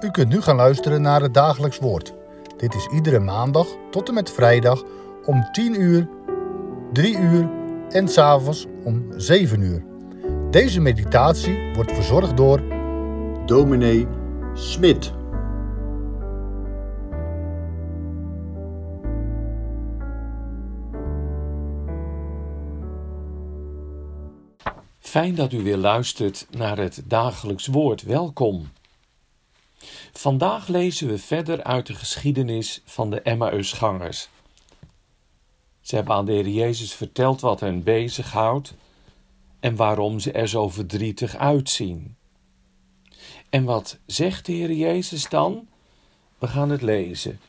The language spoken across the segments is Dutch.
U kunt nu gaan luisteren naar het dagelijks woord. Dit is iedere maandag tot en met vrijdag om 10 uur, 3 uur en s'avonds om 7 uur. Deze meditatie wordt verzorgd door dominee Smit. Fijn dat u weer luistert naar het dagelijks woord. Welkom. Vandaag lezen we verder uit de geschiedenis van de Emmausgangers. Ze hebben aan de Heer Jezus verteld wat hen bezighoudt en waarom ze er zo verdrietig uitzien. En wat zegt de Heer Jezus dan? We gaan het lezen.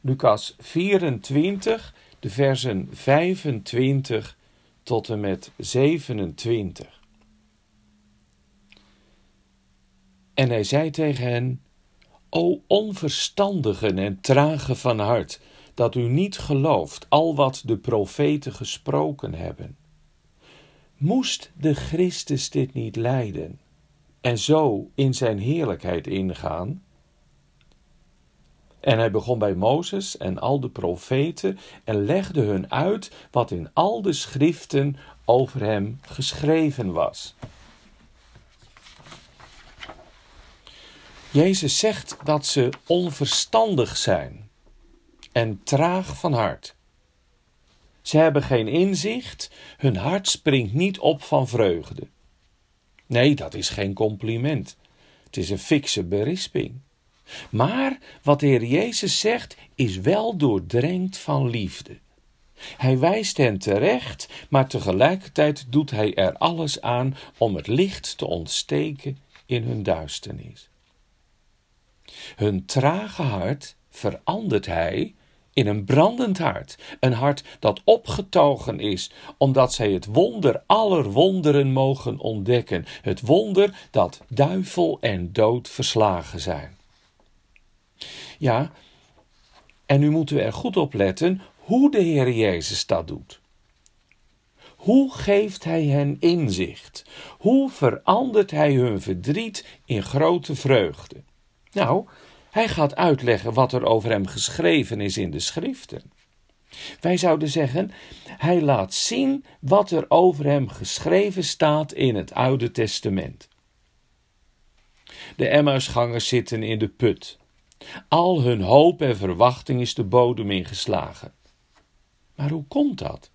Lucas 24, de versen 25 tot en met 27. En hij zei tegen hen: O onverstandigen en trage van hart, dat u niet gelooft al wat de profeten gesproken hebben. Moest de Christus dit niet lijden en zo in zijn heerlijkheid ingaan? En hij begon bij Mozes en al de profeten en legde hun uit wat in al de schriften over hem geschreven was. Jezus zegt dat ze onverstandig zijn en traag van hart. Ze hebben geen inzicht, hun hart springt niet op van vreugde. Nee, dat is geen compliment. Het is een fikse berisping. Maar wat de Heer Jezus zegt, is wel doordrenkt van liefde. Hij wijst hen terecht, maar tegelijkertijd doet hij er alles aan om het licht te ontsteken in hun duisternis. Hun trage hart verandert hij in een brandend hart, een hart dat opgetogen is, omdat zij het wonder aller wonderen mogen ontdekken, het wonder dat duivel en dood verslagen zijn. Ja, en nu moeten we er goed op letten hoe de Heer Jezus dat doet. Hoe geeft Hij hen inzicht? Hoe verandert Hij hun verdriet in grote vreugde? Nou, hij gaat uitleggen wat er over hem geschreven is in de schriften. Wij zouden zeggen, hij laat zien wat er over hem geschreven staat in het Oude Testament. De Emmausgangers zitten in de put. Al hun hoop en verwachting is de bodem ingeslagen. Maar hoe komt dat?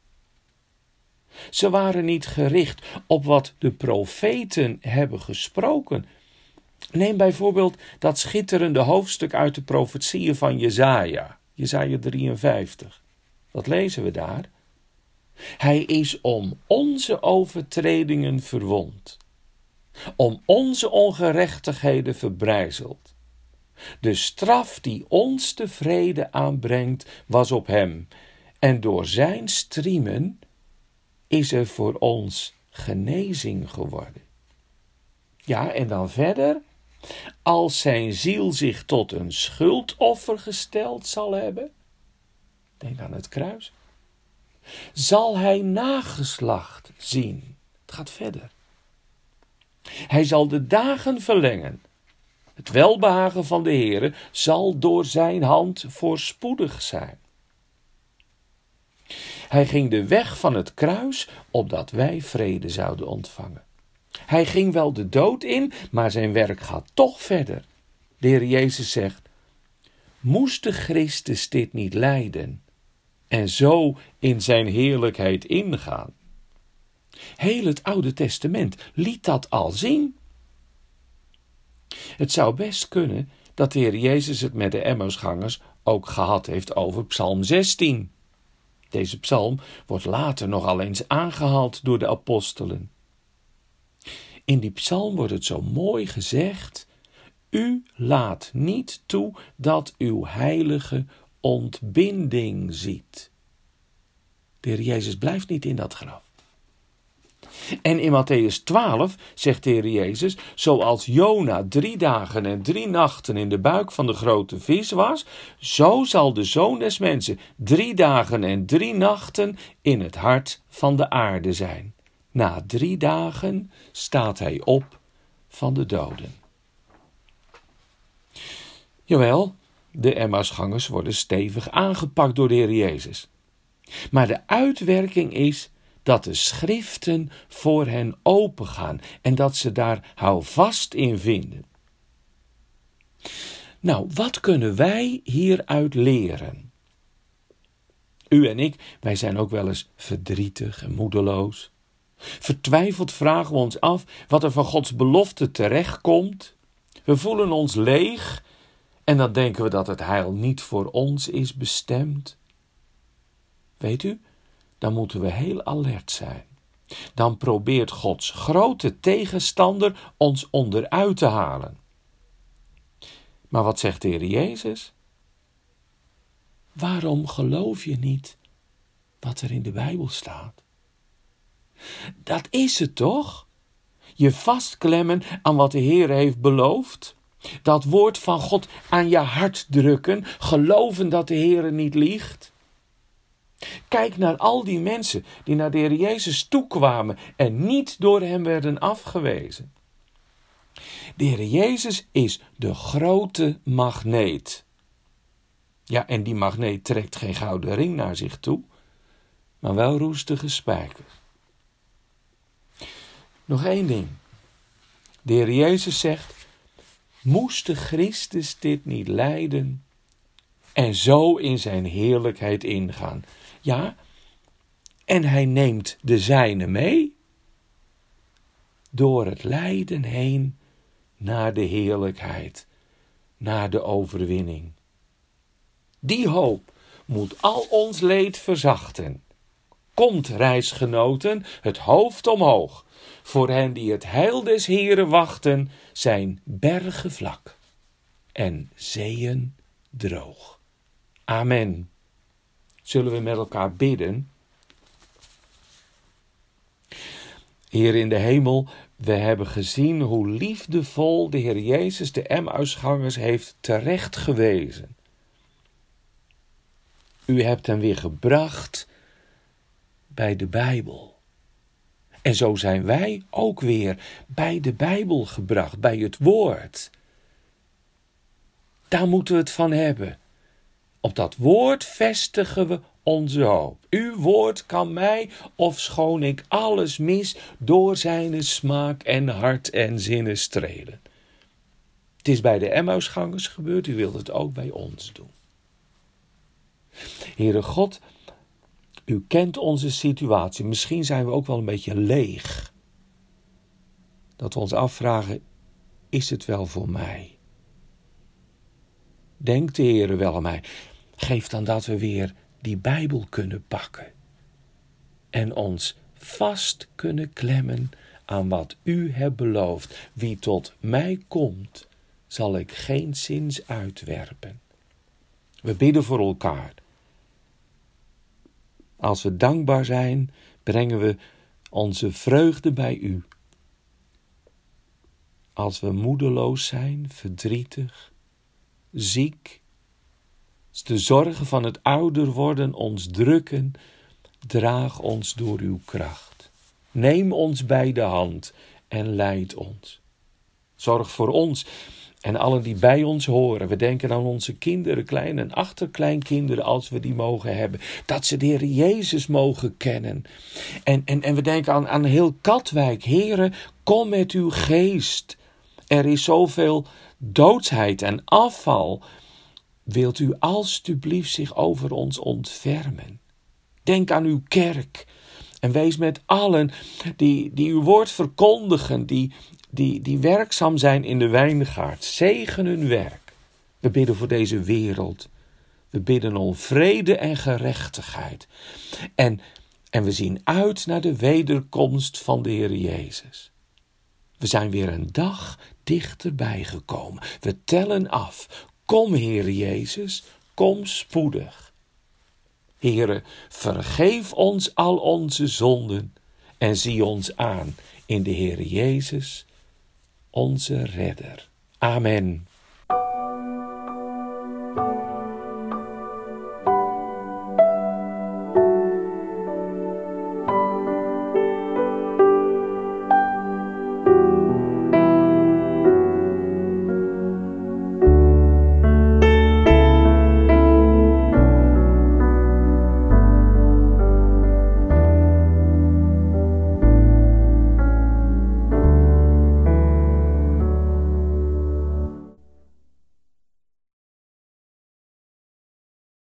Ze waren niet gericht op wat de profeten hebben gesproken, Neem bijvoorbeeld dat schitterende hoofdstuk uit de profetieën van Jezaja, Jezaja 53. Wat lezen we daar? Hij is om onze overtredingen verwond, om onze ongerechtigheden verbrijzeld. De straf die ons de vrede aanbrengt, was op hem, en door zijn striemen is er voor ons genezing geworden. Ja, en dan verder. Als zijn ziel zich tot een schuldoffer gesteld zal hebben, denk aan het kruis, zal hij nageslacht zien. Het gaat verder. Hij zal de dagen verlengen. Het welbehagen van de Heere zal door zijn hand voorspoedig zijn. Hij ging de weg van het kruis, opdat wij vrede zouden ontvangen. Hij ging wel de dood in, maar zijn werk gaat toch verder. De Heer Jezus zegt: Moest de Christus dit niet lijden en zo in zijn heerlijkheid ingaan? Heel het Oude Testament liet dat al zien. Het zou best kunnen dat de Heer Jezus het met de Emmausgangers ook gehad heeft over Psalm 16. Deze psalm wordt later nogal eens aangehaald door de apostelen. In die psalm wordt het zo mooi gezegd: U laat niet toe dat uw heilige ontbinding ziet. De Heer Jezus blijft niet in dat graf. En in Matthäus 12 zegt de Heer Jezus: Zoals Jona drie dagen en drie nachten in de buik van de grote vis was, zo zal de zoon des mensen drie dagen en drie nachten in het hart van de aarde zijn. Na drie dagen staat hij op van de doden. Jawel, de Emmausgangers worden stevig aangepakt door de Heer Jezus. Maar de uitwerking is dat de schriften voor hen opengaan en dat ze daar houvast in vinden. Nou, wat kunnen wij hieruit leren? U en ik, wij zijn ook wel eens verdrietig en moedeloos. Vertwijfeld vragen we ons af wat er van Gods belofte terechtkomt. We voelen ons leeg en dan denken we dat het heil niet voor ons is bestemd. Weet u, dan moeten we heel alert zijn. Dan probeert Gods grote tegenstander ons onderuit te halen. Maar wat zegt de Heer Jezus? Waarom geloof je niet wat er in de Bijbel staat? Dat is het toch? Je vastklemmen aan wat de Heer heeft beloofd. Dat woord van God aan je hart drukken, geloven dat de Heer niet liegt. Kijk naar al die mensen die naar de Heer Jezus toekwamen en niet door hem werden afgewezen. De Heer Jezus is de grote magneet. Ja, en die magneet trekt geen gouden ring naar zich toe, maar wel roestige spijkers. Nog één ding. De Heer Jezus zegt: Moest de Christus dit niet lijden en zo in zijn heerlijkheid ingaan? Ja, en hij neemt de zijne mee door het lijden heen naar de heerlijkheid, naar de overwinning. Die hoop moet al ons leed verzachten. Komt, reisgenoten, het hoofd omhoog. Voor hen die het heil des Heren wachten, zijn bergen vlak en zeeën droog. Amen. Zullen we met elkaar bidden? Heer in de hemel, we hebben gezien hoe liefdevol de Heer Jezus de Emmausgangers heeft terecht gewezen. U hebt hem weer gebracht bij de Bijbel. En zo zijn wij ook weer bij de Bijbel gebracht, bij het Woord. Daar moeten we het van hebben. Op dat woord vestigen we onze hoop. Uw woord kan mij, ofschoon ik alles mis, door zijn smaak en hart en zinnen strelen. Het is bij de Emmausgangers gebeurd, u wilt het ook bij ons doen. Heere God, u kent onze situatie. Misschien zijn we ook wel een beetje leeg. Dat we ons afvragen: is het wel voor mij? Denkt de Heer wel aan mij? Geef dan dat we weer die Bijbel kunnen pakken en ons vast kunnen klemmen aan wat U hebt beloofd. Wie tot mij komt, zal ik geen zins uitwerpen. We bidden voor elkaar. Als we dankbaar zijn, brengen we onze vreugde bij U. Als we moedeloos zijn, verdrietig, ziek, de zorgen van het ouder worden ons drukken, draag ons door uw kracht. Neem ons bij de hand en leid ons. Zorg voor ons en allen die bij ons horen. We denken aan onze kinderen, klein en achterkleinkinderen, als we die mogen hebben. Dat ze de Heer Jezus mogen kennen. En, en, en we denken aan, aan heel Katwijk. Heren, kom met uw geest. Er is zoveel doodsheid en afval. Wilt u alstublieft zich over ons ontfermen? Denk aan uw kerk. En wees met allen die, die uw woord verkondigen, die, die, die werkzaam zijn in de wijngaard. Zegen hun werk. We bidden voor deze wereld. We bidden om vrede en gerechtigheid. En, en we zien uit naar de wederkomst van de Heer Jezus. We zijn weer een dag dichterbij gekomen. We tellen af. Kom, Heer Jezus, kom spoedig. Heere, vergeef ons al onze zonden en zie ons aan in de Heer Jezus, onze redder. Amen.